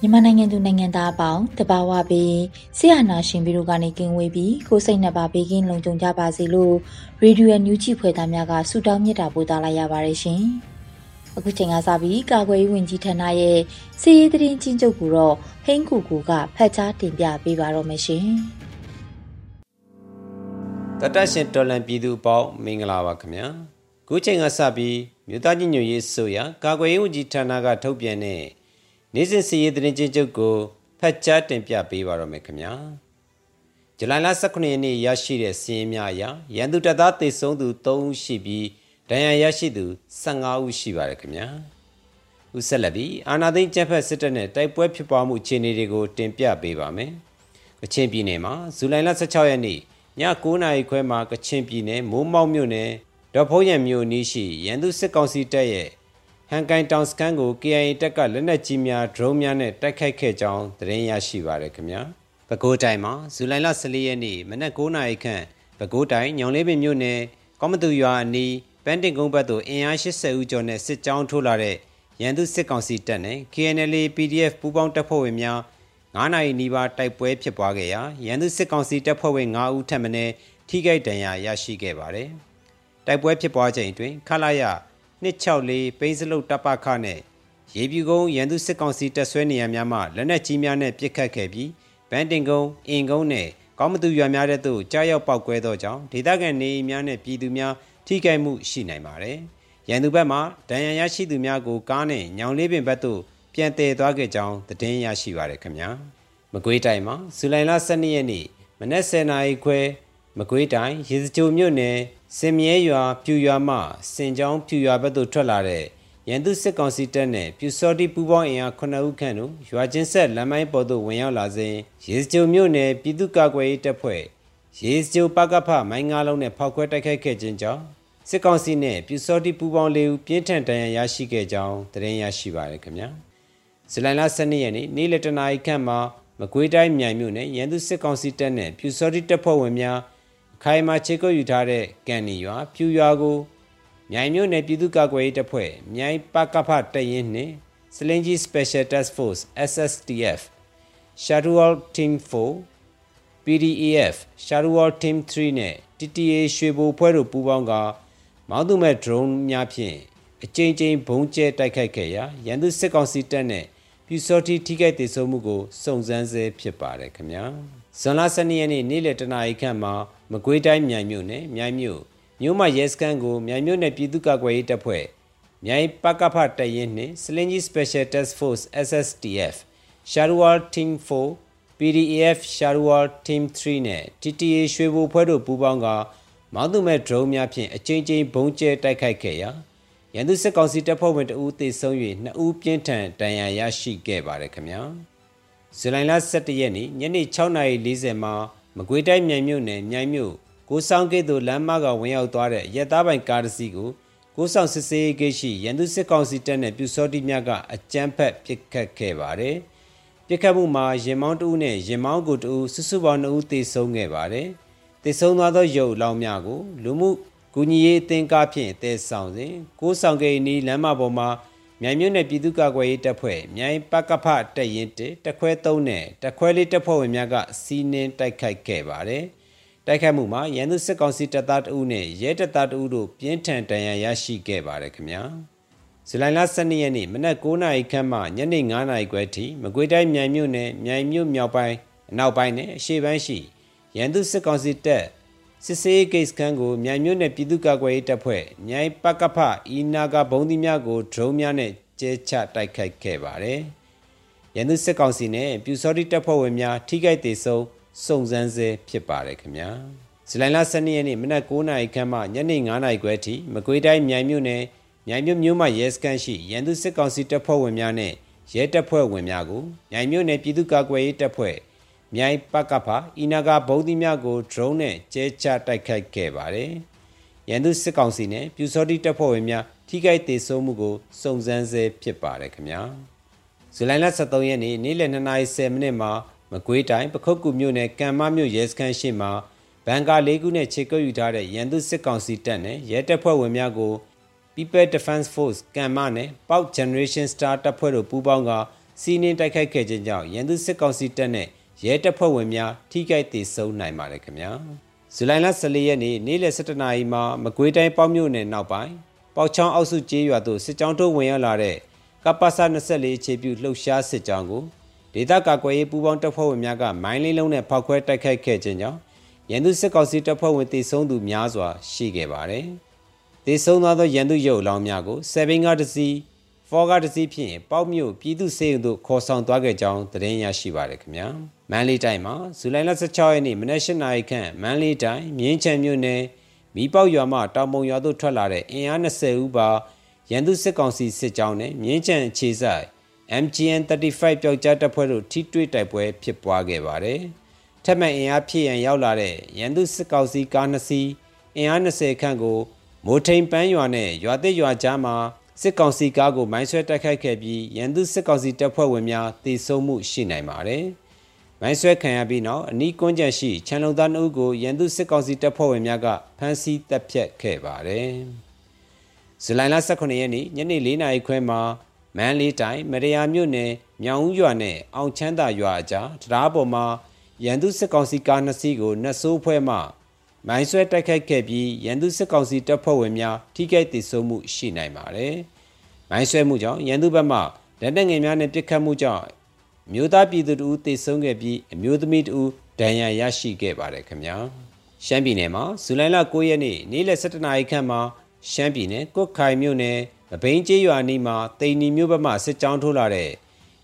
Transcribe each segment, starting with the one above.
မြန်မာနိုင်ငံသူနိုင်ငံသားအပေါင်းတဘာဝပေးဆရာနာရှင်ပြီးတို့ကနေကင်းဝေးပြီးကိုစိတ်နှပါဘေးကင်းလုံခြုံကြပါစေလို့ရေဒီယိုအန်ယူဂျီဖွယ်သားများကဆုတောင်းမြတ်တာပို့သလာရပါတယ်ရှင်။အခုချိန်ကစပြီးကာကွယ်ရေးဝန်ကြီးဌာနရဲ့စီရေးတရင်ချင်းချုပ်ကိုတော့ဟိန်းကူကူကဖတ်ကြားတင်ပြပေးပါတော့မယ်ရှင်။တတရှင်တော်လန်ပြည်သူအပေါင်းမင်္ဂလာပါခင်ဗျာ။ခုချိန်ကစပြီးမြို့သားညီညွတ်ရေးဆိုရကာကွယ်ရေးဝန်ကြီးဌာနကထုတ်ပြန်တဲ့ နေ့စဉ်စီရေးသတင်းချင်းချုပ်ကိုဖတ်ကြားတင်ပြပေးပါတော့မယ်ခင်ဗျာဇူလိုင်လ18ရက်နေ့ရရှိတဲ့စီးရင်များအရရန်သူတပ်သားတေဆုံးသူ3ဦးရှိပြီးဒဏ်ရာရရှိသူ15ဦးရှိပါတယ်ခင်ဗျာဦးဆက်လက်ပြီးအာနာသိန်းကျန်းဖက်စစ်တပ်နဲ့တိုက်ပွဲဖြစ်ပွားမှုအခြေအနေတွေကိုတင်ပြပေးပါမယ်ကချင်ပြည်နယ်မှာဇူလိုင်လ16ရက်နေ့ည9:00နာရီခွဲမှာကချင်ပြည်နယ်မိုးမောက်မြို့နယ်ဒေါ်ဖုံးရံမြို့နီးရှိရန်သူစစ်ကောင်စီတပ်ရဲ့ ဟန်ကိုင်တောင်စခန်းကို KIA တပ်ကလက်နက်ကြီးများဒရုန်းများနဲ့တိုက်ခိုက်ခဲ့ကြောင်းသတင်းရရှိပါရခင်ဗျာ။ပဲခူးတိုင်းမှာဇူလိုင်လ14ရက်နေ့မနက်9:00နာရီခန့်ပဲခူးတိုင်းညောင်လေးပင်မြို့နယ်ကောမတူရွာအနီးပန်းတင်ကုန်းဘက်သို့အင်အား80ဦးကျော်နဲ့စစ်ကြောင်းထိုးလာတဲ့ရန်သူစစ်ကောင်စီတပ်နဲ့ KNL PDF ပူးပေါင်းတပ်ဖွဲ့ဝင်များ9နာရီနီးပါးတိုက်ပွဲဖြစ်ပွားခဲ့ရာရန်သူစစ်ကောင်စီတပ်ဖွဲ့ဝင်9ဦးထပ်မံထိခိုက်ဒဏ်ရာရရှိခဲ့ပါတယ်။တိုက်ပွဲဖြစ်ပွားချိန်တွင်ခလာရ 264ပိန်းစလုတ်တပ်ပခနဲ့ရေပြူကုန်းရန်သူစစ်ကောင်စီတပ်ဆွဲနေရများမှလက်နက်ကြီးများနဲ့ပစ်ခတ်ခဲ့ပြီးဗန်တင်ကုန်းအင်ကုန်းနဲ့ကောင်းမသူရွာများတဲ့သို့ကြားရောက်ပောက်ကွဲသောကြောင့်ဒေသခံနေအိမ်များနဲ့ပြည်သူများထိခိုက်မှုရှိနိုင်ပါတယ်။ရန်သူဘက်မှဒဏ်ရာရရှိသူများကိုကားနဲ့ညောင်လေးပင်ဘက်သို့ပြန်တည်သွားခဲ့ကြောင်းသတင်းရရှိပါရခင်ဗျာ။မကွေးတိုင်းမှာဇူလိုင်လ12ရက်နေ့မနက်10:00နာရီခွဲမကွေးတိုင်းရေစကြိုမြို့နယ် စင်မြဲရွာပြူရွာမှစင်ကြောင်းပြူရွာဘက်သို့ထွက်လာတဲ့ရန်သူစစ်ကောင်စီတပ်နဲ့ပြူစောတိပူးပေါင်းအင်အား9ဦးခန့်တို့ရွာချင်းဆက်လမ်းမိုင်းပေါ်သို့ဝင်ရောက်လာစဉ်ရေစကြိုမြို့နယ်ပြည်သူ့ကာကွယ်ရေးတပ်ဖွဲ့ရေစကြိုပကဖမိုင်းငါးလုံးနဲ့ဖောက်ခွဲတိုက်ခိုက်ခဲ့ခြင်းကြောင့်စစ်ကောင်စီနဲ့ပြူစောတိပူးပေါင်းလေးဦးပြင်းထန်ဒဏ်ရာရရှိခဲ့ကြောင်းသတင်းရရှိပါရခင်ဗျာဇူလိုင်လ12ရက်နေ့နေ့လယ်တနာရီခန့်မှာမကွေးတိုင်းမြိုင်မြို့နယ်ရန်သူစစ်ကောင်စီတပ်နဲ့ပြူစောတိတပ်ဖွဲ့ဝင်များ ခိုင်မာချေကုတ်ယူထားတဲ့ကန်နီရွာပြူရွာကိုမြိုင်မြို့နယ်ပြည်သူ့ကာကွယ်ရေးတပ်ဖွဲ့မြိုင်ပကဖတရင်နှင့်စလင်ဂျီ Special Task Force SSTF Shadowal Team 4 PDAF Shadowal Team 3နဲ့ TTA ရွှေဘိုဖွဲ့တို့ပူးပေါင်းကမောင်းသူမဲ့ drone များဖြင့်အကြိမ်ကြိမ်ဘုံကျဲတိုက်ခိုက်ခဲ့ရာရန်သူစစ်ကောင်စီတပ်နဲ့ပြူစောတိထိခိုက်ဒေဆုံးမှုကိုစုံစမ်းဆဲဖြစ်ပါတယ်ခင်ဗျာဇွန်လ12ရက်နေ့နေ့လယ်တနာရီခန့်မှာ မကွေးတိုင်းမြိုင်မြို့နယ်မြိုင်မြို့မြို့မရဲစခန်းကိုမြိုင်မြို့နယ်ပြည်သူ့ကာကွယ်ရေးတပ်ဖွဲ့မြိုင်ပကဖတရင်နှင့်စလင်ကြီး Special Task Force SSTF Sharwal Team 4 PDAF Sharwal Team 3နဲ့ TTA ရွှေဘိုဖွဲ့တို့ပူးပေါင်းကမောင်းသူမဲ့ drone များဖြင့်အကြိမ်ကြိမ်ဘုံကျဲတိုက်ခိုက်ခဲ့ရာရန်သူစစ်ကောင်စီတပ်ဖွဲ့ဝင်တဦးသေဆုံး၍2ဦးပြင်းထန်ဒဏ်ရာရရှိခဲ့ပါတယ်ခင်ဗျာဇူလိုင်လ17ရက်နေ့ညနေ6:40မှာ မကွေးတိုင်းမြိုင်မြို့နယ်မြိုင်မြို့ကိုဆောင်ကိတ်သို့လမ်းမကဝင်ရောက်သွားတဲ့ရဲသားပိုင်ကားတစ်စီးကိုကိုဆောင်စစ်စေးဂိတ်ရှိရန်သူစစ်ကောင်စီတပ်နဲ့ပြူစောတိများကအကြမ်းဖက်ပစ်ခတ်ခဲ့ပါတယ်။ပစ်ခတ်မှုမှာရင်မောင်းတဦးနဲ့ရင်မောင်းကိုတဦးစုစုပေါင်း2ဦးသေဆုံးခဲ့ပါတယ်။သေဆုံးသွားသောရုပ်လောင်းများကိုလူမှုကူညီရေးအသင်းကားဖြင့်တဲဆောင်စဉ်ကိုဆောင်ကိတ်နီးလမ်းမပေါ်မှာ မြိုင်မြို့နယ်ပြည်သူ့ကာကွယ်ရေးတပ်ဖွဲ့မြိုင်ပကဖတပ်ရင်တတခွဲ3နဲ့တခွဲလေးတပ်ဖွဲ့ဝင်များကစီးနင်းတိုက်ခိုက်ခဲ့ပါတယ်။တိုက်ခိုက်မှုမှာရန်သူစစ်ကောင်စီတပ်သားတအုပ်နဲ့ရဲတပ်သားတအုပ်တို့ပြင်းထန်ဒဏ်ရာရရှိခဲ့ပါတယ်ခင်ဗျာ။ဇူလိုင်လ12ရက်နေ့မနက်9:00နာရီခန့်မှညနေ9:00နာရီခွဲထိမကွေးတိုင်းမြိုင်မြို့နယ်မြိုင်မြို့မြောက်ပိုင်းအနောက်ပိုင်းနဲ့အရှေ့ပိုင်းရှိရန်သူစစ်ကောင်စီတပ် စစ်စေးဂိတ်စခန်းကိုမြိုင်မြို့နယ်ပြည်သူ့ကာကွယ်ရေးတပ်ဖွဲ့မြိုင်ပကဖအီနာကဘုံသီးများကိုဒရုန်းများနဲ့ကျဲချတိုက်ခိုက်ခဲ့ပါတယ်။ရန်သူစစ်ကောင်စီနဲ့ပြူစောတိတပ်ဖွဲ့ဝင်များထိခိုက်ဒေဆုံးစုံစမ်းဆဲဖြစ်ပါတယ်ခင်ဗျာ။ဇူလိုင်လ12ရက်နေ့မနက်9:00နာရီခန့်မှညနေ9:00နာရီခွဲထိမကွေးတိုင်းမြိုင်မြို့နယ်မြိုင်မြို့မြို့မှရဲစခန်းရှိရန်သူစစ်ကောင်စီတပ်ဖွဲ့ဝင်များနဲ့ရဲတပ်ဖွဲ့ဝင်များကိုမြိုင်မြို့နယ်ပြည်သူ့ကာကွယ်ရေးတပ်ဖွဲ့ မြိုင်ပကဖအီနာကဘုံသီးများကို drone နဲ့ကျဲချတိုက်ခိုက်ခဲ့ပါတယ်။ရန်သူစစ်ကောင်စီနဲ့ပြူစောတိတပ်ဖွဲ့ဝင်များထိခိုက်ဒေဆုံးမှုကိုစုံစမ်းဆဲဖြစ်ပါတယ်ခင်ဗျာ။ဇူလိုင်လ23ရက်နေ့နေ့လယ်2:10မိနစ်မှာမကွေးတိုင်းပခုတ်ကူမြို့နယ်ကံမမြို့ရဲစခန်းရှိမှာဘန်ကာလေးခုနဲ့ခြေကုပ်ယူထားတဲ့ရန်သူစစ်ကောင်စီတပ်နဲ့ရဲတပ်ဖွဲ့ဝင်များကို People Defense Force ကံမနဲ့ပေါက် Generation Star တပ်ဖွဲ့တို့ပူးပေါင်းကစီးနင်းတိုက်ခိုက်ခဲ့ခြင်းကြောင့်ရန်သူစစ်ကောင်စီတပ်နဲ့ ရဲတပ်ဖွဲ့ဝင်များထိခိုက်ဒေဆုံးနိုင်ပါတယ်ခင်ဗျာဇူလိုင်လ14ရက်နေ့နေ့လယ်17နာရီမှာမကွေးတိုင်းပေါက်မြို့နယ်နောက်ပိုင်းပေါက်ချောင်းအောက်စုကျေးရွာသို့စစ်ကြောင်းတို့ဝင်ရောက်လာတဲ့ကပ္ပစ24အခြေပြုလှုပ်ရှားစစ်ကြောင်းကိုဒေသကာကွယ်ရေးပူးပေါင်းတပ်ဖွဲ့ဝင်များကမိုင်းလေးလုံးနဲ့ဖောက်ခွဲတိုက်ခိုက်ခဲ့ခြင်းကြောင့်ရန်သူစစ်ကောင်စီတပ်ဖွဲ့ဝင်တေဆုံးသူများစွာရှိခဲ့ပါတယ်။တေဆုံးသွားသောရန်သူရုပ်အလောင်းများကို7ဘင်းကားတစ်စီး ဖော်ကားတစ်စီးဖြင့်ပေါက်မြို့ပြည်သူစေယုံတို့ခေါ်ဆောင်သွားခဲ့ကြောင်းသတင်းရရှိပါရခင်ဗျာ။မန်လေးတိုင်းမှာဇူလိုင်လ16ရက်နေ့မနက်၈နာရီခန့်မန်လေးတိုင်းမြင်းချံမြို့နယ်မီးပေါက်ရွာမှတောင်ပုံရွာသို့ထွက်လာတဲ့အင်အား20ဦးပါရန်သူစစ်ကောင်စီစစ်ကြောင်းနဲ့မြင်းချံအခြေဆိုင် MGN 35ပျောက်ကြားတပ်ဖွဲ့တို့ထိတွေ့တိုက်ပွဲဖြစ်ပွားခဲ့ပါတယ်။ထက်မှန်အင်အားဖြည့်ရန်ရောက်လာတဲ့ရန်သူစစ်ကောင်စီကား2စီးအင်အား20ခန့်ကိုမိုးထိန်ပန်းရွာနဲ့ရွာသစ်ရွာကြားမှာ စစ်ကောင်စီကားကိုမိုင်းဆွဲတိုက်ခိုက်ခဲ့ပြီးရန်သူစစ်ကောင်စီတပ်ဖွဲ့ဝင်များတေဆုံးမှုရှိနိုင်ပါတယ်။မိုင်းဆွဲခံရပြီးနောက်အနီးကွန်းကျန်ရှိချန်လုံသားနှုတ်ကိုရန်သူစစ်ကောင်စီတပ်ဖွဲ့ဝင်များကဖမ်းဆီးတပ်ဖြတ်ခဲ့ပါတယ်။ဇူလိုင်လ18ရက်နေ့ညနေ4နာရီခွဲမှာမန်းလေးတိုင်းမရယာမြို့နယ်မြောင်ဦးရွာနဲ့အောင်ချမ်းသာရွာအကြားတရားပေါ်မှာရန်သူစစ်ကောင်စီကားနှစ်စီးကိုနှဆိုးဖွဲမှ မိုင်းဆွဲတိုက်ခိုက်ခဲ့ပြီးရန်သူစစ်ကောင်စီတပ်ဖွဲ့ဝင်များထိခိုက်ဒေဆုံးမှုရှိနိုင်ပါတယ်။မိုင်းဆွဲမှုကြောင့်ရန်သူဘက်မှလက်နက်ငယ်များနဲ့ပစ်ခတ်မှုကြောင့်မြို့သားပြည်သူတို့တေဆုံးခဲ့ပြီးအမျိုးသမီးတို့ဒဏ်ရာရရှိခဲ့ပါတယ်ခင်ဗျာ။ရှမ်းပြည်နယ်မှာဇူလိုင်လ9ရက်နေ့နေ့လယ်7:00နာရီခန့်မှာရှမ်းပြည်နယ်ကုတ်ခိုင်မြို့နယ်မဘိန်းကျေးရွာနီးမှာတိန်နီမြို့ဘက်မှစစ်ကြောင်းထိုးလာတဲ့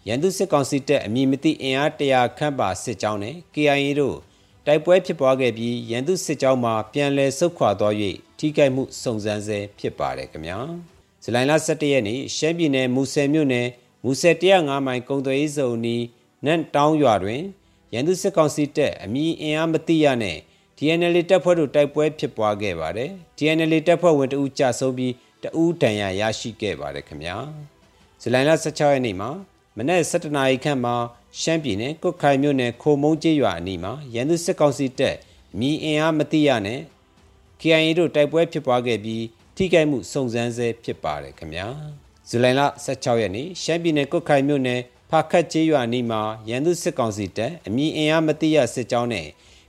ရန်သူစစ်ကောင်စီတပ်အမည်မသိအင်အားတရာခန့်ပါစစ်ကြောင်းနဲ့ KIA တို့ တိုက်ပွဲဖြစ်ပွားခဲ့ပြီးရန်သူစစ်ကြောင်းမှာပြန်လည်ဆုတ်ခွာသွား၍ထိခိုက်မှုစုံစမ်းဆဲဖြစ်ပါတယ်ခင်ဗျာဇူလိုင်လ17ရက်နေ့ရှမ်းပြည်နယ်မူဆယ်မြို့နယ်မူဆယ်105မိုင်ကုံသွေးစုံနီးနန့်တောင်းရွာတွင်ရန်သူစစ်ကောင်စီတပ်အမည်အင်အားမသိရနဲ့ DNL တပ်ဖွဲ့တို့တိုက်ပွဲဖြစ်ပွားခဲ့ပါတယ် DNL တပ်ဖွဲ့ဝင်တဦးကြဆုံးပြီးတဦးဒဏ်ရာရရှိခဲ့ပါတယ်ခင်ဗျာဇူလိုင်လ16ရက်နေ့မှာ မနေ့7နာရီခန့်မှာရှမ်းပြည်နယ်ကုတ်ခိုင်မြို့နယ်ခိုမုံကျေးရွာအနီးမှာရန်သူစစ်ကောင်စီတပ်မြီအင်အားမတိရနဲ့ KIA တို့တိုက်ပွဲဖြစ်ပွားခဲ့ပြီးထိခိုက်မှုစုံစမ်းဆဲဖြစ်ပါတယ်ခင်ဗျာဇူလိုင်လ16ရက်နေ့ရှမ်းပြည်နယ်ကုတ်ခိုင်မြို့နယ်ဖာခတ်ကျေးရွာအနီးမှာရန်သူစစ်ကောင်စီတပ်အမည်အင်အားမတိရစစ်ကြောင်းနဲ့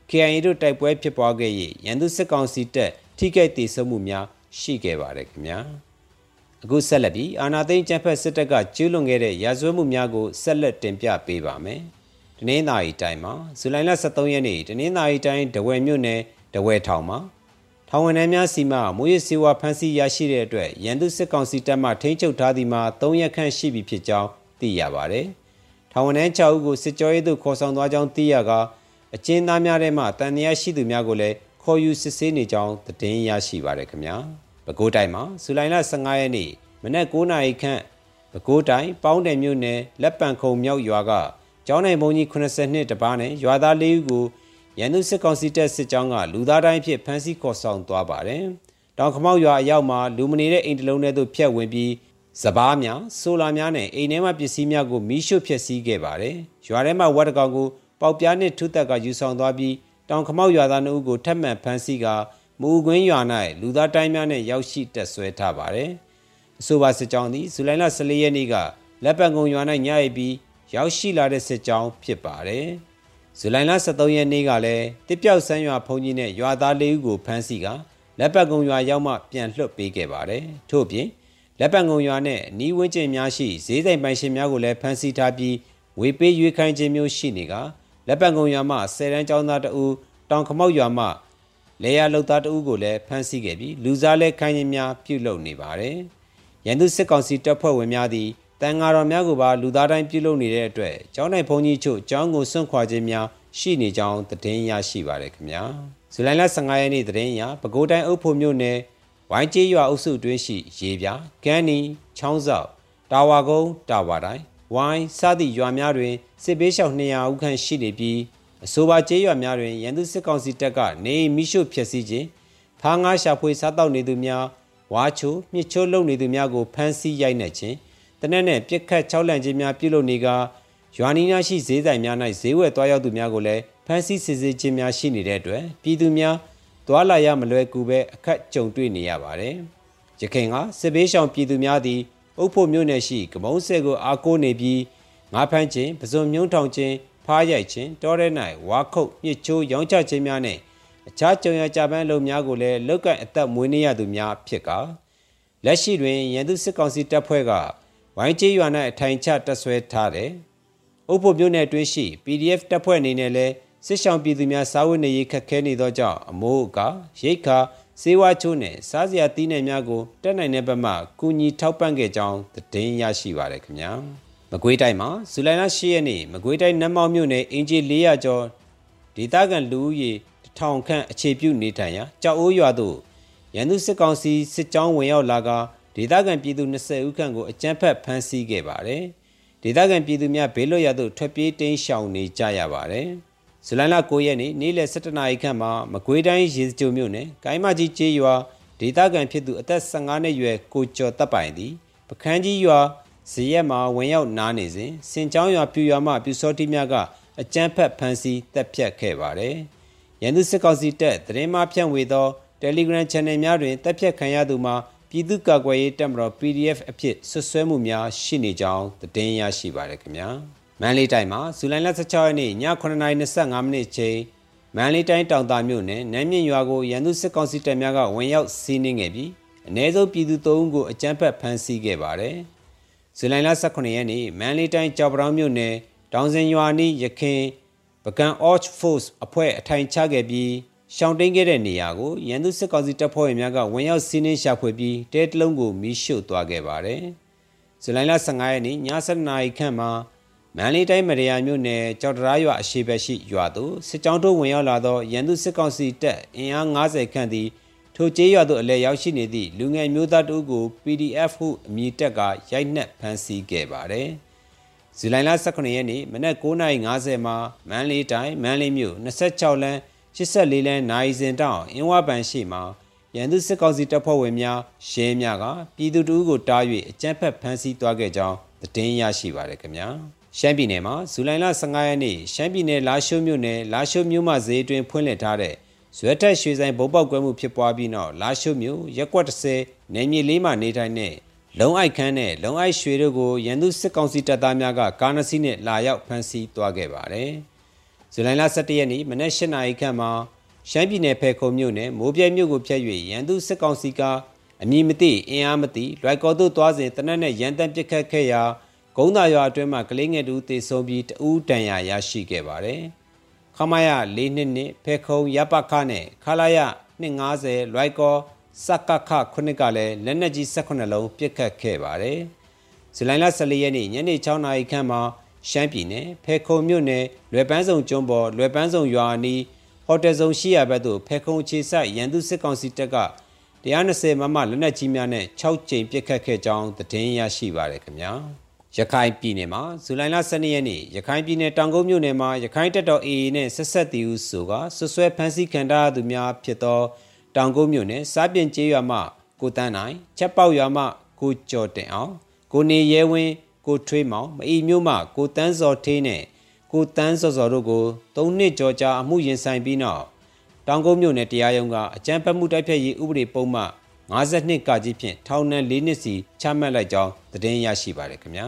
KIA တို့တိုက်ပွဲဖြစ်ပွားခဲ့၍ရန်သူစစ်ကောင်စီတပ်ထိခိုက်ဒေဆုံးမှုများရှိခဲ့ပါတယ်ခင်ဗျာ အခုဆက်လက်ပြီးအာနာသိန်းကျန်းဖက်စစ်တပ်ကကျူးလွန်ခဲ့တဲ့ရာဇဝတ်မှုများကိုဆက်လက်တင်ပြပေးပါမယ်။တနင်္သာရီတိုင်းမှာဇူလိုင်လ23ရက်နေ့တနင်္သာရီတိုင်းဒဝယ်မြို့နယ်ဒဝယ်ထောင်မှာထောင်ဝန်ထမ်းများစီမမွေးရစေဝါဖမ်းဆီးရရှိတဲ့အတွက်ရန်သူစစ်ကောင်စီတပ်မှထိန်းချုပ်ထားသည်မှာ3ရက်ခန့်ရှိပြီဖြစ်ကြောင်းသိရပါတယ်။ထောင်ဝန်ထမ်း6ဦးကိုစစ်ကြောရေးသို့ခေါ်ဆောင်သွားကြောင်းသိရကအကျဉ်းသားများထဲမှတန်တရားရှိသူများကိုလည်းခေါ်ယူစစ်ဆေးနေကြောင်းသတင်းရရှိပါရခင်ဗျာ။ ပဲခူးတိုင်းမှာဇူလိုင်လ15ရက်နေ့မနက်9:00နာရီခန့်ပဲခူးတိုင်းပေါင်းတယ်မြို့နယ်လက်ပံခုံမြောက်ရွာကကျောင်းနိုင်ဘုံကြီး80နှစ်တပားနဲ့ရွာသား၄ဦးကိုရန်သူစစ်ကောင်စီတပ်စစ်ကြောင်းကလူသားတိုင်းဖြစ်ဖမ်းဆီးခေါ်ဆောင်သွားပါတယ်။တောင်ခမောက်ရွာအရောက်မှာလူမနေတဲ့အိမ်တလုံးထဲသို့ဖျက်ဝင်ပြီးစပားများဆိုလာများနဲ့အိမ်ထဲမှာပစ္စည်းများကိုမီးရှို့ဖျက်ဆီးခဲ့ပါတယ်။ရွာထဲမှာဝတ်တကောင်ကိုပေါက်ပြားနှင့်ထုသက်ကယူဆောင်သွားပြီးတောင်ခမောက်ရွာသားနှုတ်ကိုထပ်မံဖမ်းဆီးက မူကွင်းရွာ၌လူသားတိုင်းများနဲ့ရောက်ရှိတက်ဆွဲထားပါတယ်။အဆိုပါစစ်ကြောင်းသည်ဇူလိုင်လ14ရက်နေ့ကလက်ပံကုံရွာ၌ညရိုက်ပြီးရောက်ရှိလာတဲ့စစ်ကြောင်းဖြစ်ပါတယ်။ဇူလိုင်လ23ရက်နေ့ကလည်းတစ်ပြောက်ဆန်းရွာဖုန်ကြီးနဲ့ရွာသား၄ဦးကိုဖမ်းဆီးကလက်ပတ်ကုံရွာရောက်မှပြန်လွှတ်ပေးခဲ့ပါတယ်။ထို့ပြင်လက်ပံကုံရွာနဲ့နီးဝန်းကျင်များရှိဈေးဆိုင်ပိုင်ရှင်များကိုလည်းဖမ်းဆီးထားပြီးဝေပေးရွေးခိုင်းခြင်းမျိုးရှိနေကလက်ပံကုံရွာမှဆယ်တန်းကျောင်းသားတဦးတောင်ခမောက်ရွာမှ လေယာလုတ်သားတဦးကိုလည်းဖမ်းဆီးခဲ့ပြီးလူစားလဲခိုင်းခြင်းများပြုလုပ်နေပါတယ်။ရန်သူစစ်ကောင်စီတပ်ဖွဲ့ဝင်များသည်တန်ဃာတော်များကိုပါလူသားတိုင်းပြုလုပ်နေတဲ့အတွက်ကျောင်းနိုင်ဘုန်းကြီးချုပ်ကျောင်းကိုစွန့်ခွာခြင်းများရှိနေကြောင်းသတင်းရရှိပါတယ်ခင်ဗျာ။ဇူလိုင်လ15ရက်နေ့သတင်းအရပဲခူးတိုင်းအုပ်ဖို့မြို့နယ်ဝိုင်းကျေးရွာအုပ်စုတွင်းရှိရေပြာကန်းနီချောင်းဆောက်တာဝါကုန်းတာဝါတိုင်းဝိုင်းစသည့်ရွာများတွင်စစ်ပေးရှောင်200ဦးခန့်ရှိနေပြီး အဆိုပါကျေးရွာများတွင်ရန်သူစစ်ကောင်စီတပ်ကနေမိရှုဖျက်ဆီးခြင်းဖားငါရှာဖွေစားတောက်နေသူများဝါချိုမြစ်ချိုးလုပ်နေသူများကိုဖမ်းဆီးရိုက်နှက်ခြင်းတနက်နဲ့ပြစ်ခတ်ချောက်လန့်ခြင်းများပြုလုပ်နေကရွာနီးနားရှိဈေးဆိုင်များ၌ဈေးဝယ်သွားရောက်သူများကိုလည်းဖမ်းဆီးစစ်ဆေးခြင်းများရှိနေတဲ့အတွက်ပြည်သူများသွာလာရမလွယ်ကူပဲအခက်ကြုံတွေ့နေရပါတယ်။ရခိုင်ကစစ်ဘေးရှောင်ပြည်သူများသည်အုပ်ဖို့မြို့နယ်ရှိကမုံဆဲကိုအားကိုးနေပြီးငါးဖမ်းခြင်းပဇွန်မြုံထောင်ခြင်း ဖားရိုက်ခြင်းတောရဲ၌ဝါခုတ်မြစ်ချိုးရောင်းချခြင်းများနဲ့အခြားကြုံရကြပန်းလုံများကိုလည်းလောက်ကန့်အသက်မွေးနေရသူများဖြစ်ကာလက်ရှိတွင်ရန်သူစစ်ကောင်စီတပ်ဖွဲ့ကဝိုင်းကျေးရွာ၌အထိုင်ချတပ်ဆွဲထားတယ်။အုပ်ဖို့မြို့နယ်တွင်းရှိ PDF တပ်ဖွဲ့အနေနဲ့လည်းစစ်ဆောင်ပြည်သူများစားဝတ်နေရေးခက်ခဲနေသောကြောင့်အမိုးအကာရိတ်ခါစေဝါချိုးနဲ့စားစရာတီးနယ်များကိုတက်နိုင်တဲ့ဘက်မှကူညီထောက်ပံ့ခဲ့ကြောင်းသတင်းရရှိပါရခင်ဗျာ မကွေးတိုင်းမှာဇူလိုင်လ10ရက်နေ့မကွေးတိုင်းနတ်မောက်မြို့နယ်အင်ဂျီ400ကျော်ဒေသခံလူဦးရေထောင်ခန့်အခြေပြုနေထိုင်ရာကြောက်အိုးရွာသို့ရန်သူစစ်ကောင်စီစစ်ကြောင်းဝင်ရောက်လာကဒေသခံပြည်သူ20ဦးခန့်ကိုအကြမ်းဖက်ဖမ်းဆီးခဲ့ပါတယ်ဒေသခံပြည်သူများဘေးလွတ်ရာသို့ထွက်ပြေးတိမ်းရှောင်နေကြရပါတယ်ဇူလိုင်လ9ရက်နေ့နေ့လယ်17နာရီခန့်မှာမကွေးတိုင်းရေစကြိုမြို့နယ်ကိုင်းမကြီးကျေးရွာဒေသခံဖြစ်သူအသက်15နှစ်ရွယ်ကိုကျော်တပ်ပိုင်သည်ပခန်းကြီးရွာ ဇရက်မှာဝင်ရောက်နားနေစဉ်စင်ချောင်းရွာပြူရွာမှပြူစောတိများကအကြမ်းဖက်ဖမ်းဆီးတပ်ဖြတ်ခဲ့ပါတယ်။ရန်သူစစ်ကောင်စီတပ်သတင်းမှဖြန့်ဝေသော Telegram Channel များတွင်တပ်ဖြတ်ခံရသူမှာပြည်သူ့ကာကွယ်ရေးတပ်မတော် PDF အဖြစ်ဆွဆွဲမှုများရှိနေကြောင်းသတင်းရရှိပါရခင်ဗျာ။မန္တလေးတိုင်းမှာဇူလိုင်လ16ရက်နေ့ည9:25မိနစ်ချိန်မန္တလေးတိုင်းတောင်တာမြို့နယ်နမ်းမြင့်ရွာကိုရန်သူစစ်ကောင်စီတပ်များကဝင်ရောက်စီးနင်းခဲ့ပြီးအ ਨੇ ဆုံးပြည်သူ၃ဦးကိုအကြမ်းဖက်ဖမ်းဆီးခဲ့ပါတယ်။ ဇူလိုင်လ18ရက်နေ့မန္တလေးတိုင်းကြောက်ပတောင်မြို့နယ်တောင်စင်ရွာနီးရခင်ပကံ Arch Force အဖွဲ့အထိုင်ချခဲ့ပြီးရှောင်းတိန်ခဲ့တဲ့နေရာကိုရန်သူစစ်ကောင်စီတပ်ဖွဲ့ဝင်များကဝင်ရောက်စီးနင်းရှာဖွေပြီးတဲတလုံးကိုမီးရှို့သွားခဲ့ပါတယ်။ဇူလိုင်လ15ရက်နေ့ည7:00နာရီခန့်မှာမန္တလေးတိုင်းမရယာမြို့နယ်ကြောက်တရားရွာအရှိဘက်ရှိရွာသို့စစ်ကြောင်းတို့ဝင်ရောက်လာသောရန်သူစစ်ကောင်စီတပ်အင်အား90ခန့်သည် ထိုကျေးရွာသို့အလဲရောက်ရှိနေသည့်လူငယ်မျိုးသားတို့ကို PDF ဟုအမည်တပ်ကရိုက်နှက်ဖမ်းဆီးခဲ့ပါတယ်။ဇူလိုင်လ18ရက်နေ့မနက်9:50မှာမန္တလေးတိုင်းမန္တလေးမြို့26လမ်း84လမ်းနိုင်စင်တောင်အင်းဝပန်ရှိမှာရန်သူစစ်ကောင်စီတပ်ဖွဲ့ဝင်များရဲများကပြည်သူတို့ကိုတား၍အကြမ်းဖက်ဖမ်းဆီးသွားခဲ့ကြောင်းသတင်းရရှိပါရခင်ဗျာ။ရှမ်းပြည်နယ်မှာဇူလိုင်လ15ရက်နေ့ရှမ်းပြည်နယ်လာရှိုးမြို့နယ်လာရှိုးမြို့မှဈေးတွင်ဖွင့်လှစ်ထားတဲ့ ဇွဲထက်ရွှေဆိုင်ဘုံပေါက်ကွဲမှုဖြစ်ပွားပြီးနောက်လာရှိုးမြို့ရက်ကွက်30နယ်မြေလေးမှာနေထိုင်တဲ့လုံအိုက်ခန်းနဲ့လုံအိုက်ရွှေတို့ကိုရန်သူစစ်ကောင်စီတပ်သားများကကားနစီနဲ့လာရောက်ဖမ်းဆီးသွားခဲ့ပါတယ်။ဇူလိုင်လ17ရက်နေ့မနက်8:00နာရီခန့်မှာရှမ်းပြည်နယ်ဖဲခုံမြို့နယ်မိုးပြဲမြို့ကိုဖျက်၍ရန်သူစစ်ကောင်စီကအမည်မသိအင်အားမသိလွိုက်ကော်သို့သွားစဉ်တနက်နဲ့ရန်တမ်းပစ်ခတ်ခဲ့ရာဂုံးသာရွာအတွင်းမှာကလေးငယ်တူသေဆုံးပြီးတဦးတန်ရာရရှိခဲ့ပါတယ်။ ခမရ၄နှစ်နှစ်ဖဲခုံရပခနဲ့ခလာရ250လွိုက်ကောစကခခုနှစ်ကလည်းလက်နက်ကြီး18လုံးပစ်ခတ်ခဲ့ပါတယ်။ဇူလိုင်လ14ရက်နေ့ညနေ6နာရီခန့်မှာရှမ်းပြည်နယ်ဖဲခုံမြို့နယ်လွယ်ပန်းစုံကျွန်းပေါ်လွယ်ပန်းစုံရွာအနီးဟိုတယ်ဆောင်ရှိရဘက်သို့ဖဲခုံခြေဆိုင်ရန်သူစစ်ကောင်စီတပ်က120မမလက်နက်ကြီးများနဲ့6ကြိမ်ပစ်ခတ်ခဲ့ကြောင်းသတင်းရရှိပါရခင်ဗျာ။ ရခိုင်ပြည်နယ်မှာဇူလိုင်လ12ရက်နေ့ရခိုင်ပြည်နယ်တောင်ကုန်းမြို့နယ်မှာရခိုင်တပ်တော် AA နဲ့ဆက်ဆက်တီဦးဆိုကဆွဆွဲဖမ်းဆီးခံထားသူများဖြစ်သောတောင်ကုန်းမြို့နယ်စားပြင်ကျေးရွာမှကိုတန်းနိုင်ချက်ပေါက်ရွာမှကိုကျော်တင်အောင်ကိုနေရဲဝင်းကိုထွေးမောင်မအီမြို့မှကိုတန်းစော်ထေးနဲ့ကိုတန်းစော်စော်တို့ကို၃နှစ်ကျော်ကြာအမှုရင်ဆိုင်ပြီးနောက်တောင်ကုန်းမြို့နယ်တရားရုံးကအကြမ်းဖက်မှုတိုက်ဖျက်ရေးဥပဒေပုံမှန် 52ကကြီးဖြင့်ထောင်ဒဏ်၄နှစ်စီချမှတ်လိုက်ကြောင်းသတင်းရရှိပါတယ်ခင်ဗျာ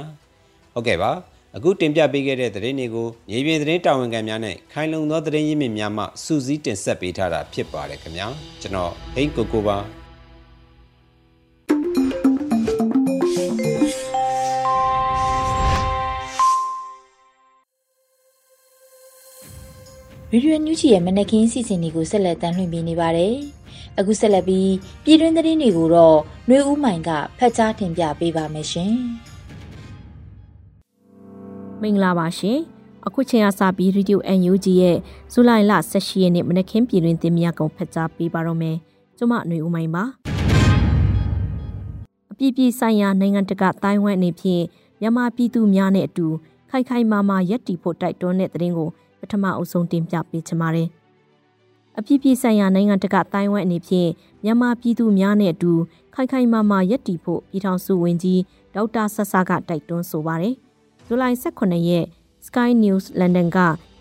ဟုတ်ကဲ့ပါအခုတင်ပြပေးခဲ့တဲ့သတင်းတွေကိုမြေပြင်သတင်းတာဝန်ခံများနဲ့ခိုင်လုံသောသတင်းရင်းမြစ်များမှစူးစီးတင်ဆက်ပေးထားတာဖြစ်ပါတယ်ခင်ဗျာကျွန်တော်ဟိတ်ကိုကိုပါဗီဒီယိုညူးချီရဲ့မနက်ခင်းစီစဉ်တွေကိုဆက်လက်တင်လွှင့်ပေးနေပါတယ်။ အခုဆက်လက်ပြီးပြည်တွင်းသတင်းတွေကိုတော့နှွေဦးမိုင်ကဖတ်ကြားတင်ပြပေးပါမယ်ရှင်။မင်္ဂလာပါရှင်။အခုချိန်ကစပြီး Radio NUG ရဲ့ဇူလိုင်လ18ရက်နေ့မနက်ခင်းပြည်တွင်တင်ပြကုန်ဖတ်ကြားပေးပါတော့မယ်။ကျွန်မຫນွေဦးမိုင်ပါ။အပြည်ပြည်ဆိုင်ရာနိုင်ငံတကာတိုင်းဝမ်အနေဖြင့်မြန်မာပြည်သူများနဲ့အတူခိုင်ခိုင်မာမာရပ်တည်ဖို့တိုက်တွန်းတဲ့သတင်းကိုပထမအုပ်ဆုံးတင်ပြပေးချင်ပါတယ်။ အပြည်ပြည်ဆိုင်ရာနိုင်ငံတကာတိုင်းဝမ်အနေဖြင့်မြန်မာပြည်သူများနဲ့အတူခိုင်ခိုင်မာမာရပ်တည်ဖို့ပြည်ထောင်စုဝန်ကြီးဒေါက်တာဆဆာကတိုက်တွန်းဆိုပါတယ်။ဇူလိုင်18ရက် Sky News London က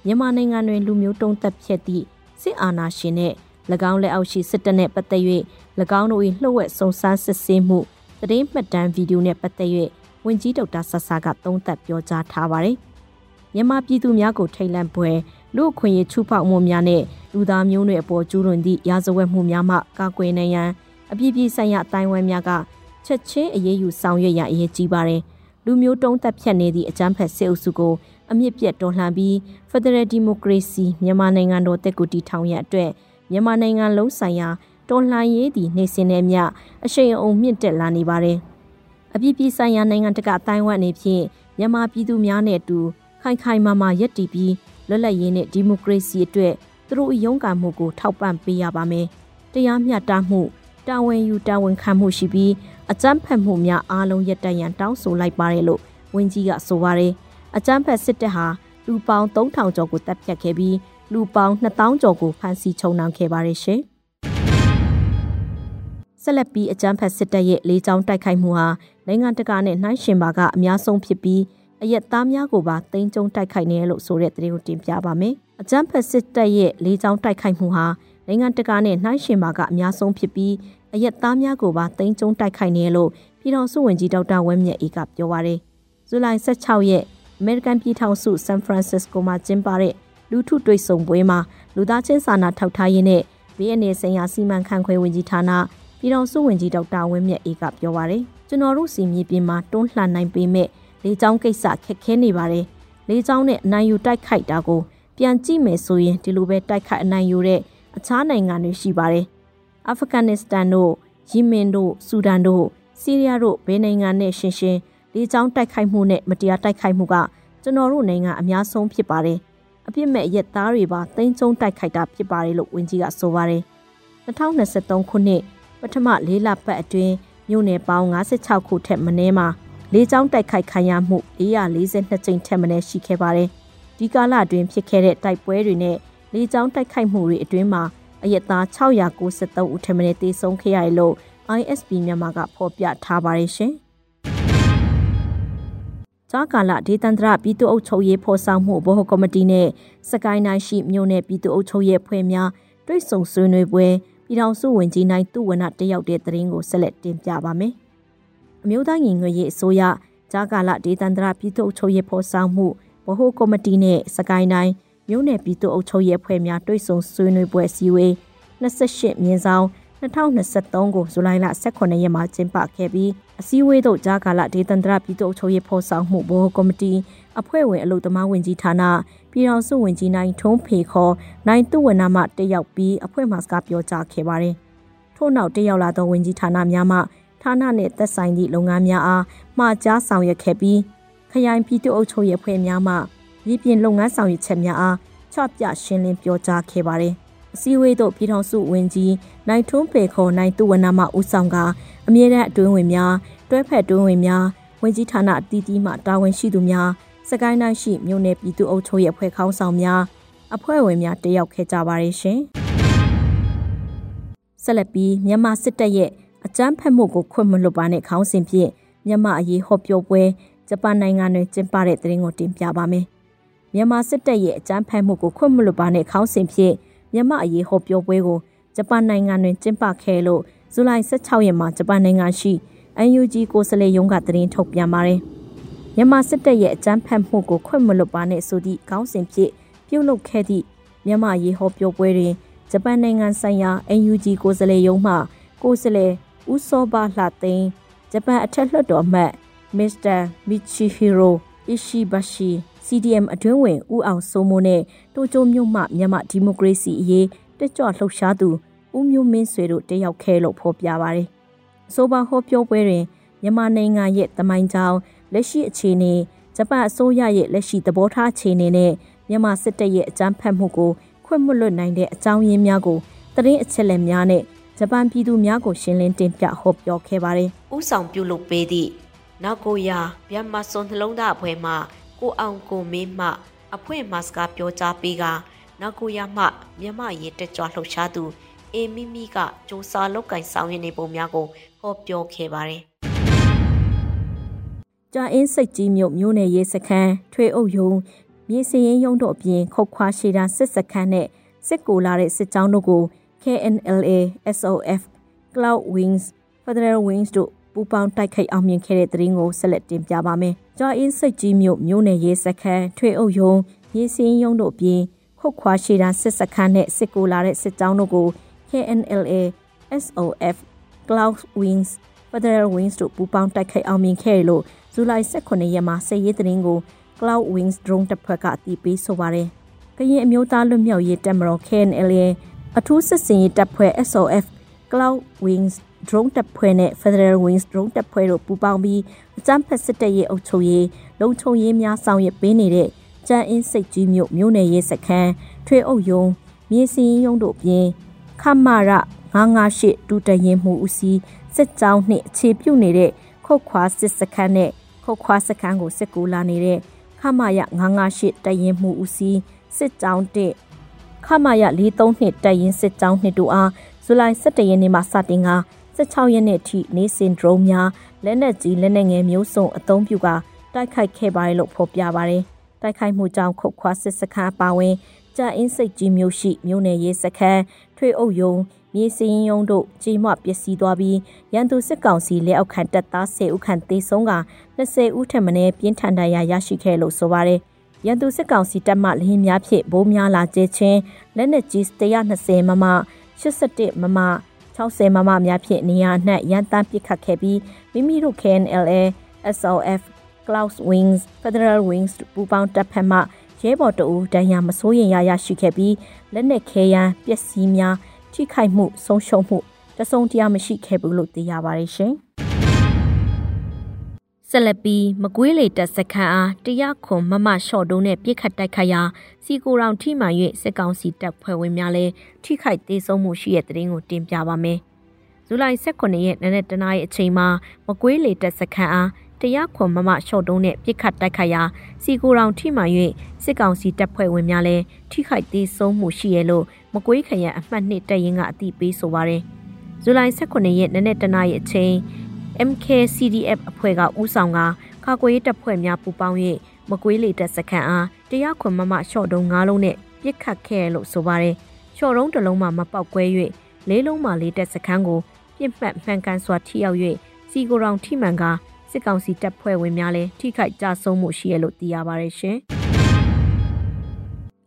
မြန်မာနိုင်ငံတွင်လူမျိုးတုံးသက်ဖြတ်သည့်စစ်အာဏာရှင်နဲ့၎င်းလက်အောက်ရှိစစ်တပ်နဲ့ပတ်သက်၍၎င်းတို့၏လှုပ်ဝက်စုံစမ်းစစ်ဆေးမှုသတင်းမှတ်တမ်းဗီဒီယိုနဲ့ပတ်သက်၍ဝန်ကြီးဒေါက်တာဆဆာကသုံးသပ်ပြောကြားထားပါတယ်။မြန်မာပြည်သူများကိုထိတ်လန့်ပွဲ လူအခွင့်အရေးချိုးဖောက်မှုများနဲ့လူသားမျိုးနွယ်အပေါ်ကျူးလွန်သည့်ရာဇဝတ်မှုများမှကာကွယ်နိုင်ရန်အပြည့်ပြည့်ဆိုင်ရာအတိုင်းဝမ်များကချက်ချင်းအရေးယူဆောင်ရွက်ရန်အရေးကြီးပါတယ်။လူမျိုးတုံးသက်ဖြတ်နေသည့်အကြမ်းဖက်စစ်အုပ်စုကိုအမြင့်ပြတ်တော်လှန်ပြီး Federal Democracy မြန်မာနိုင်ငံတော်တက်ကူတီထောင်ရအတွက်မြန်မာနိုင်ငံလုံးဆိုင်ရာတော်လှန်ရေးသည့်နေစဉ်နဲ့မျှအရှိန်အုံမြင့်တက်လာနေပါတယ်။အပြည့်ပြည့်ဆိုင်ရာနိုင်ငံတကာအတိုင်းဝမ်အနေဖြင့်မြန်မာပြည်သူများနဲ့အတူခိုင်ခိုင်မာမာရပ်တည်ပြီး လွတ်လပ်ရေးနဲ့ဒီမိုကရေစီအတွက်သူတို့ရုန်းကန်မှုကိုထောက်ပံ့ပေးရပါမယ်။တရားမျှတမှုတာဝန်ယူတာဝန်ခံမှုရှိပြီးအကြမ်းဖက်မှုများအားလုံးရပ်တန့်ရန်တောင်းဆိုလိုက်ပါတယ်လို့ဝန်ကြီးကဆိုပါတယ်။အကြမ်းဖက်စစ်တပ်ဟာလူပေါင်း3000ကျော်ကိုတပ်ဖြတ်ခဲ့ပြီးလူပေါင်း2000ကျော်ကိုဖမ်းဆီးချုပ်နှောင်ခဲ့ပါတယ်ရှင်။ဆက်လက်ပြီးအကြမ်းဖက်စစ်တပ်ရဲ့လေးချောင်းတိုက်ခိုက်မှုဟာနိုင်ငံတကာနဲ့နှိုင်းယှဉ်ပါကအများဆုံးဖြစ်ပြီး အရက်သားများကိုပါတင်းကျုံတိုက်ခိုက်နေလို့ဆိုတဲ့သတင်းကိုတင်ပြပါမယ်။အကြမ်းဖက်စစ်တပ်ရဲ့လေးချောင်းတိုက်ခိုက်မှုဟာနိုင်ငံတကာနဲ့နှိုင်းယှဉ်ပါကအများဆုံးဖြစ်ပြီးအရက်သားများကိုပါတင်းကျုံတိုက်ခိုက်နေလို့ပြည်ထောင်စုဝန်ကြီးဒေါက်တာဝဲမြတ်အေးကပြောပါရယ်။ဇူလိုင်16ရက်အမေရိကန်ပြည်ထောင်စုဆန်ဖရန်စစ္စကိုမှာကျင်းပတဲ့လူထုတွေ့ဆုံပွဲမှာလူသားချင်းစာနာထောက်ထားရေးနဲ့ BNA ဆိုင်ရာစီမံခန့်ခွဲဝင်ကြီးဌာနပြည်ထောင်စုဝန်ကြီးဒေါက်တာဝင်းမြတ်အေးကပြောပါရယ်ကျွန်တော်တို့စီမြေပြင်မှာတွန်းလှန်နိုင်ပေမဲ့ လေကြောင်းကိစ္စခက်ခဲနေပါတယ်လေကြောင်းနဲ့အနိုင်ယူတိုက်ခိုက်တာကိုပြန်ကြည့်မယ်ဆိုရင်ဒီလိုပဲတိုက်ခိုက်အနိုင်ယူတဲ့အခြားနိုင်ငံတွေရှိပါတယ်အာဖဂန်နစ္စတန်တို့ယီမင်တို့ဆူဒန်တို့ဆီးရီးယားတို့ဘယ်နိုင်ငံနဲ့ရှင်းရှင်းလေကြောင်းတိုက်ခိုက်မှုနဲ့မတရားတိုက်ခိုက်မှုကကျွန်တော်တို့နိုင်ငံအများဆုံးဖြစ်ပါတယ်အပြစ်မဲ့ရက်သားတွေပါတိမ့်ကျုံတိုက်ခိုက်တာဖြစ်ပါတယ်လို့ဝန်ကြီးကဆိုပါတယ်2023ခုနှစ်ပထမ၄လပတ်အတွင်းမြို့နယ်ပေါင်း56ခုထက်မနည်းမှာ လေးချောင်းတိုက်ခိုက်ခံရမှု442ကြိမ်ထက်မနည်းရှိခဲ့ပါတယ်။ဒီကာလအတွင်းဖြစ်ခဲ့တဲ့တိုက်ပွဲတွေနဲ့လေးချောင်းတိုက်ခိုက်မှုတွေအတွင်းမှာအရက်သား693ဦးထက်မနည်းသေဆုံးခဲ့ရတယ်လို့ ISP မြန်မာကဖော်ပြထားပါတယ်ရှင်။ကြာကာလဒေသန္တရပြည်သူ့အုပ်ချုပ်ရေးဖော်ဆောင်မှုဘိုဟကော်မတီနဲ့စကိုင်းတိုင်းရှိမြို့နယ်ပြည်သူ့အုပ်ချုပ်ရေးဖွဲ့များတွိတ်ဆုံဆွေးနွေးပွဲပြည်ထောင်စုဝန်ကြီးနိုင်သူဝနတရောက်တဲ့သတင်းကိုဆက်လက်တင်ပြပါမယ်။ အမျိုးသားညီညွတ်ရေးအစိုးရဂျာကာလဒေသန္တရပြည်သူ့အုပ်ချုပ်ရေးဖော်ဆောင်မှုဗဟိုကော်မတီနဲ့စကိုင်းတိုင်းမြို့နယ်ပြည်သူ့အုပ်ချုပ်ရေးအဖွဲ့များတွိတ်ဆုံဆွေးနွေးပွဲစည်းဝေး28မြင်းဆောင်2023ကိုဇူလိုင်လ18ရက်မှာကျင်းပခဲ့ပြီးအစည်းအဝေးသို့ဂျာကာလဒေသန္တရပြည်သူ့အုပ်ချုပ်ရေးဖော်ဆောင်မှုဗဟိုကော်မတီအဖွဲ့ဝင်အလုပ်သမားဝင်ကြီးဌာနပြည်ထောင်စုဝန်ကြီးနိုင်ထုံးဖေခေါ်နိုင်သူဝနမှတက်ရောက်ပြီးအဖွဲ့မှစကားပြောကြားခဲ့ပါတယ်။ထို့နောက်တက်ရောက်လာသောဝန်ကြီးဌာနများမှ ဌာနနှင့်သက်ဆိုင်သည့်လုပ်ငန်းများအားမှာကြားဆောင်ရွက်ခဲ့ပြီးခရိုင်ပြည်သူ့အုပ်ချုပ်ရေးအဖွဲ့များမှရည်ပြင်လုပ်ငန်းဆောင်ရွက်ချက်များအားချပြရှင်းလင်းပြောကြားခဲ့ပါတယ်။အစည်းအဝေးသို့ပြည်ထောင်စုဝန်ကြီးနိုင်ထွန်းပေခေါ်နိုင်သူဝနမှဦးဆောင်ကအမြဲတမ်းအတွင်းဝင်များတွဲဖက်အတွင်းဝင်များဝန်ကြီးဌာနအသီးသီးမှတာဝန်ရှိသူများစကိုင်းတိုင်းရှိမြို့နယ်ပြည်သူ့အုပ်ချုပ်ရေးအဖွဲ့ခေါင်းဆောင်များအဖွဲ့ဝင်များတက်ရောက်ခဲ့ကြပါတယ်ရှင်။ဆက်လက်ပြီးမြန်မာစစ်တပ်ရဲ့ အကြမ်းဖက်မှုကိုခွင့်မလွတ်ပါနဲ့ခေါင်းစဉ်ဖြင့်မြန်မာအရေးဟောပြောပွဲဂျပန်နိုင်ငံတွင်ကျင်းပတဲ့သတင်းကိုတင်ပြပါမယ်။မြန်မာစစ်တပ်ရဲ့အကြမ်းဖက်မှုကိုခွင့်မလွတ်ပါနဲ့ခေါင်းစဉ်ဖြင့်မြန်မာအရေးဟောပြောပွဲကိုဂျပန်နိုင်ငံတွင်ကျင်းပခဲ့လို့ဇူလိုင်16ရက်မှာဂျပန်နိုင်ငံရှိ UNG ကိုယ်စားလှယ်ရုံးကသတင်းထုတ်ပြန်ပါတယ်။မြန်မာစစ်တပ်ရဲ့အကြမ်းဖက်မှုကိုခွင့်မလွတ်ပါနဲ့ဆိုသည့်ခေါင်းစဉ်ဖြင့်ပြုလုပ်ခဲ့သည့်မြန်မာရေးဟောပြောပွဲတွင်ဂျပန်နိုင်ငံဆိုင်ရာ UNG ကိုယ်စားလှယ်ရုံးမှကိုယ်စားလှယ် ဦးစောဘာလှသိန်းဂျပန်အထက်လွှတ်တော်မှတ်မစ္စတာမီချီဟီရိုအီရှိဘရှိ CDM အတွင်းဝင်ဦးအောင်စိုးမိုးနဲ့တိုကျိုမြို့မှမြန်မာဒီမိုကရေစီအရေးတက်ကြွလှုပ်ရှားသူဦးမျိုးမင်းဆွေတို့တက်ရောက်ခဲ့လို့ဖော်ပြပါရယ်။အဆိုပါဟောပြောပွဲတွင်မြန်မာနိုင်ငံရဲ့တမိုင်းကြောင်လက်ရှိအခြေအနေဂျပန်အစိုးရရဲ့လက်ရှိသဘောထားအခြေအနေနဲ့မြန်မာစစ်တပ်ရဲ့အကြမ်းဖက်မှုကိုခွင့်မလွတ်နိုင်တဲ့အကြောင်းရင်းများကိုသတင်းအချက်အလက်များနဲ့ ဂျပန်ပြည်သူများကိုရှင်းလင်းတင်ပြဟောပြောခဲ့ပါတယ်။ဥဆောင်ပြုလုပ်ပေးသည့်နောက်ကိုရာမြန်မာစွန်နှလုံးသားအဖွဲ့မှကိုအောင်ကိုမင်းမှအဖွင့်မတ်စကာပြောကြားပေးကနောက်ကိုရာမှမြန်မာရေးတက်ကြွလှုပ်ရှားသူအေမီမီကစ조사လောက်ကင်ဆောင်ရနေပုံများကိုဟောပြောခဲ့ပါတယ်။ကြာအင်းစိတ်ကြီးမြို့မြို့နယ်ရေးစခန်းထွေအုပ်ယုံမြေစရင်ရုံးတို့အပြင်ခုတ်ခွာရှိတာစစ်စခန်းနဲ့စစ်ကိုလာတဲ့စစ်ကြောင်းတို့ကို KNLA SOF Cloud Wings Federal Wings တို့ပူးပေါင်းတိုက်ခိုက်အောင်မြင်ခဲ့တဲ့သတင်းကိုဆက်လက်တင်ပြပါမယ်။ကြာအင်းစိတ်ကြီးမြို့မြို့နယ်ရေးစခန်းထွေအုပ်ယုံမြေစရင်ရုံးတို့အပြင်ခုတ်ခွာရှိတာစစ်စခန်းနဲ့စစ်ကိုလာတဲ့စစ်ကြောင်းတို့ကို KNLA SOF Cloud Wings Federal Wings တို့ပူးပေါင်းတိုက်ခိုက်အောင်မြင်ခဲ့တယ်လို့ဇူလိုင်18ရက်မှာစစ်ရေးသတင်းကို Cloud Wings Drone တပ်ဖွဲ့ကအတည်ပြုဆိုပါတယ်။ကရင်အမျိုးသားလွတ်မြောက်ရေးတပ်မတော် KNLA အထူးစစ်စင်ရေးတပ်ဖွဲ့ SOF Cloud Wings Drone တပ်ဖွဲ့နဲ့ Federal Wings Drone တပ်ဖွဲ့တို့ပူးပေါင်းပြီးအကြမ်းဖက်စစ်တပ်ရဲ့အုပ်ချုပ်ရေးလုံခြုံရေးများဆောင်ရွက်ပေးနေတဲ့ကျန်းအင်းစိတ်ကြီးမြို့မြို့နယ်ရေးစခန်းထွေအုပ်ယုံမြေစင်းရုံးတို့ပြင်ခမရ958ဒုတရင်မှုဦးစီးစစ်ကြောင်းနှင့်အခြေပြုနေတဲ့ခုတ်ခွာစစ်စခန်းနဲ့ခုတ်ခွာစခန်းကိုစစ်ကူလာနေတဲ့ခမရ958တရင်မှုဦးစီးစစ်ကြောင်းတဲ့ ခမရ43နှစ်တရင်စစ်ကြောင်းနှစ်တို့အားဇူလိုင်17ရက်နေ့မှာစတင်က16ရက်နေ့ထိနေစင်ဒရုန်းများလက်နက်ကြီးလက်နက်ငယ်မျိုးစုံအသုံးပြုကတိုက်ခိုက်ခဲ့ပါတယ်လို့ဖော်ပြပါတယ်။တိုက်ခိုက်မှုကြောင့်ခုတ်ခွာစစ်စခန်းပါဝင်ကြာအင်းစိတ်ကြီးမျိုးရှိမြို့နယ်ရေးစခန်းထွေအုပ်ယုံမြေစင်းရုံးတို့ကြီးမွပျက်စီးသွားပြီးရန်သူစစ်ကောင်စီလက်အောက်ခံတပ်သား10ဦးခန့်သေဆုံးက20ဦးထက်မနည်းပြင်းထန်ဒဏ်ရာရရှိခဲ့လို့ဆိုပါတယ်။ ရန်သူစစ်ကောင်စီတပ်မှလင်းများဖြင့်ဘိုးများလာကျဲချင်းလက်နက်ကြီး120မမ81မမ60မမများဖြင့်နေရာအနှံ့ရန်တမ်းပစ်ခတ်ခဲ့ပြီးမိမိတို့ KNLA SOF Cloud Wings Federal Wings ပူပေါင်းတပ်ဖက်မှရဲဘော်တအူဒဏ်ရာမစိုးရင်ရရရှိခဲ့ပြီးလက်နက်ခဲယမ်းပျက်စီးများထိခိုက်မှုဆုံးရှုံးမှုတစုံတရာမရှိခဲ့ဘူးလို့သိရပါတယ်ရှင်။ ဆက်လက်ပြီးမကွေးလေတပ်စခန်းအားတရားခွန်မမလျှော့တုံးနဲ့ပြစ်ခတ်တိုက်ခိုက်ရာစီကိုရောင်ထိမှန်၍စစ်ကောင်စီတပ်ဖွဲ့ဝင်များလည်းထိခိုက်သေးဆုံးမှုရှိတဲ့တဲ့ရင်ကိုတင်ပြပါမယ်။ဇူလိုင်18ရက်နေ့နဲ့တနင်္လာရီအချိန်မှာမကွေးလေတပ်စခန်းအားတရားခွန်မမလျှော့တုံးနဲ့ပြစ်ခတ်တိုက်ခိုက်ရာစီကိုရောင်ထိမှန်၍စစ်ကောင်စီတပ်ဖွဲ့ဝင်များလည်းထိခိုက်သေးဆုံးမှုရှိရလို့မကွေးခရံအမှတ်2တပ်ရင်းကအတိပေးဆိုပါရယ်ဇူလိုင်18ရက်နေ့နဲ့တနင်္လာရီအချိန် MKCDF အဖွဲ့ကဦးဆောင်ကကာကွယ်ရေးတပ်ဖွဲ့များပူးပေါင်း၍မကွေးလေတပ်စခန်းအားတရားခွန်မမရှော့တုံး၅လုံးနဲ့ပြစ်ခတ်ခဲ့လို့ဆိုပါရယ်ရှော့တုံးတစ်လုံးမှမပေါက်ကွဲ၍လေးလုံးမှလေးတပ်စခန်းကိုပြစ်မှတ်မှန်ကန်စွာထိရောက်၍စီကိုရောင်ထိမှန်ကစစ်ကောင်စီတပ်ဖွဲ့ဝင်များလည်းထိခိုက်ကြဆုံးမှုရှိရလို့သိရပါတယ်ရှင်။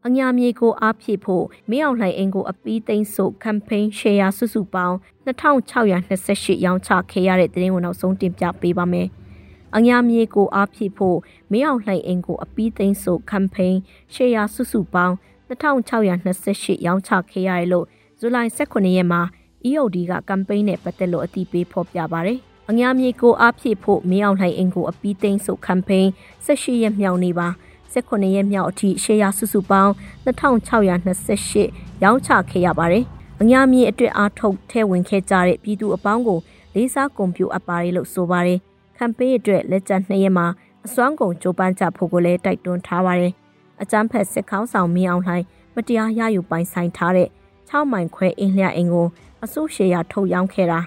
အညာမြေကိုအားဖြည့်ဖို့မင်းအောင်လှိုင်အင်ကိုအပီးသိမ်းဆိုကမ်ပိန်းရှယ်ယာစုစုပေါင်း2628ရောင်းချခဲ့ရတဲ့သတင်းကိုနောက်ဆုံးတင်ပြပေးပါမယ်။အညာမြေကိုအားဖြည့်ဖို့မင်းအောင်လှိုင်အင်ကိုအပီးသိမ်းဆိုကမ်ပိန်းရှယ်ယာစုစုပေါင်း2628ရောင်းချခဲ့ရတယ်လို့ဇူလိုင်18ရက်မှာ EOD ကကမ်ပိန်းနဲ့ပတ်သက်လို့အတည်ပြုဖော်ပြပါရယ်။အညာမြေကိုအားဖြည့်ဖို့မင်းအောင်လှိုင်အင်ကိုအပီးသိမ်းဆိုကမ်ပိန်း18ရက်မြောက်နေပါ။ 18ရက်မြောက်အထိရှယ်ယာစုစုပေါင်း2628ရောင်းချခဲ့ရပါတယ်။အညာမြေအတွက်အားထုတ်ထဲဝင်ခဲ့ကြတဲ့ပြည်သူအပေါင်းကိုလေးစားဂုဏ်ပြုအပ်ပါတယ်လို့ဆိုပါတယ်။ကမ်ပိန်းအတွက်လက်ကျန်2ရက်မှာအစွမ်းကုန်ကြိုးပမ်းကြဖို့ကိုလည်းတိုက်တွန်းထားပါတယ်။အကြမ်းဖက်စစ်ခေါင်းဆောင်မင်းအောင်လှိုင်မတရားရယူပိုင်ဆိုင်ထားတဲ့6မိုင်ခွဲအင်းလျအင်ကိုအစုရှယ်ယာထုတ်ရောင်းခဲ့တာ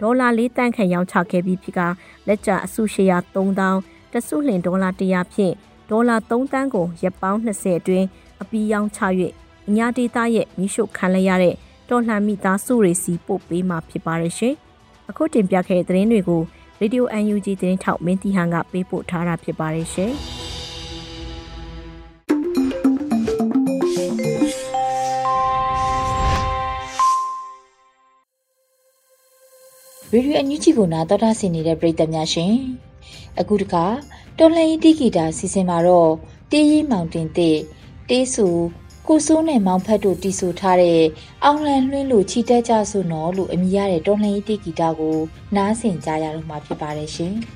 ဒေါ်လာ၄တန်းခန့်ရောင်းချခဲ့ပြီးဖြစ်ကလက်ကျန်အစုရှယ်ယာ3000တစုလင်ဒေါ်လာ100ဖြင့် ဒေါ်လာ3တန်းကိုရက်ပေါင်း20အတွင်းအပီးရောင်းချ၍အညာဒေတာရဲ့မိရှုခံလိုက်ရတဲ့တော်လှန်မိသားစုတွေစီပို့ပေးမှာဖြစ်ပါရဲ့ရှင်။အခုတင်ပြခဲ့တဲ့သတင်းတွေကို Radio UNG သတင်းထောက်မင်းတီဟန်ကပေးပို့ထားတာဖြစ်ပါရဲ့ရှင်။ရေဒီယိုအန်ယူဂျီကိုနာတော်တာဆင်နေတဲ့ပရိသတ်များရှင်အခုတခါ တော်လှန်ရေးတီဂီတာစီစဉ်မှာတော့တေးရီမောင်တင်တဲ့တေးဆူကိုစိုးနဲ့မောင်ဖတ်တို့တီးဆိုထားတဲ့အောင်လန်လွှင်းလို့ချီတက်ကြဆိုနော်လို့အမည်ရတဲ့တော်လှန်ရေးတေးဂီတကိုနားဆင်ကြရတော့မှာဖြစ်ပါတယ်ရှင်။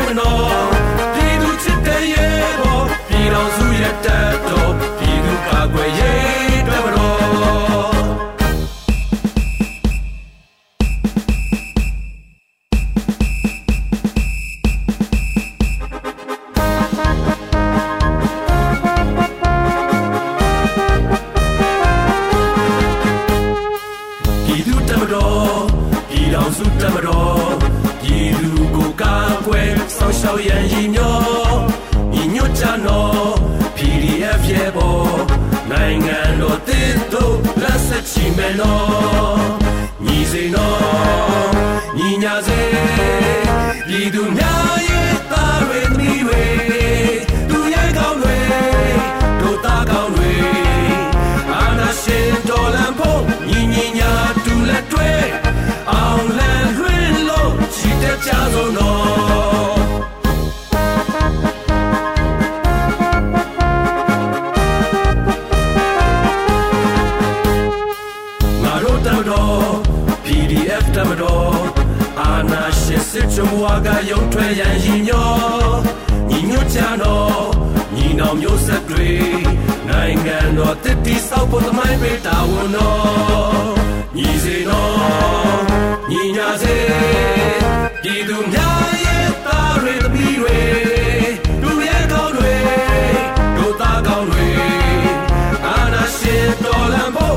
Pierre Nord, Pied où tu payais, Pied dans où. တော် PDF တမတော်အာနာရှင်စစ်ချမွာကရုံထွက်ရန်ရည်ညောညီညွတ်ချတော်ညီနောင်မျိုးဆက်တွေနိုင်ငံတော်တည်တည်ဆောက်ဖို့သမိုင်းပေးတာဝန်တော်ညီစေတော်ညီညာစေပြည်သူများရဲ့သားတွေတပီးတွေသူရဲ့ကောင်းတွေတို့သားကောင်းတွေအာနာရှင်တော်လံဖို့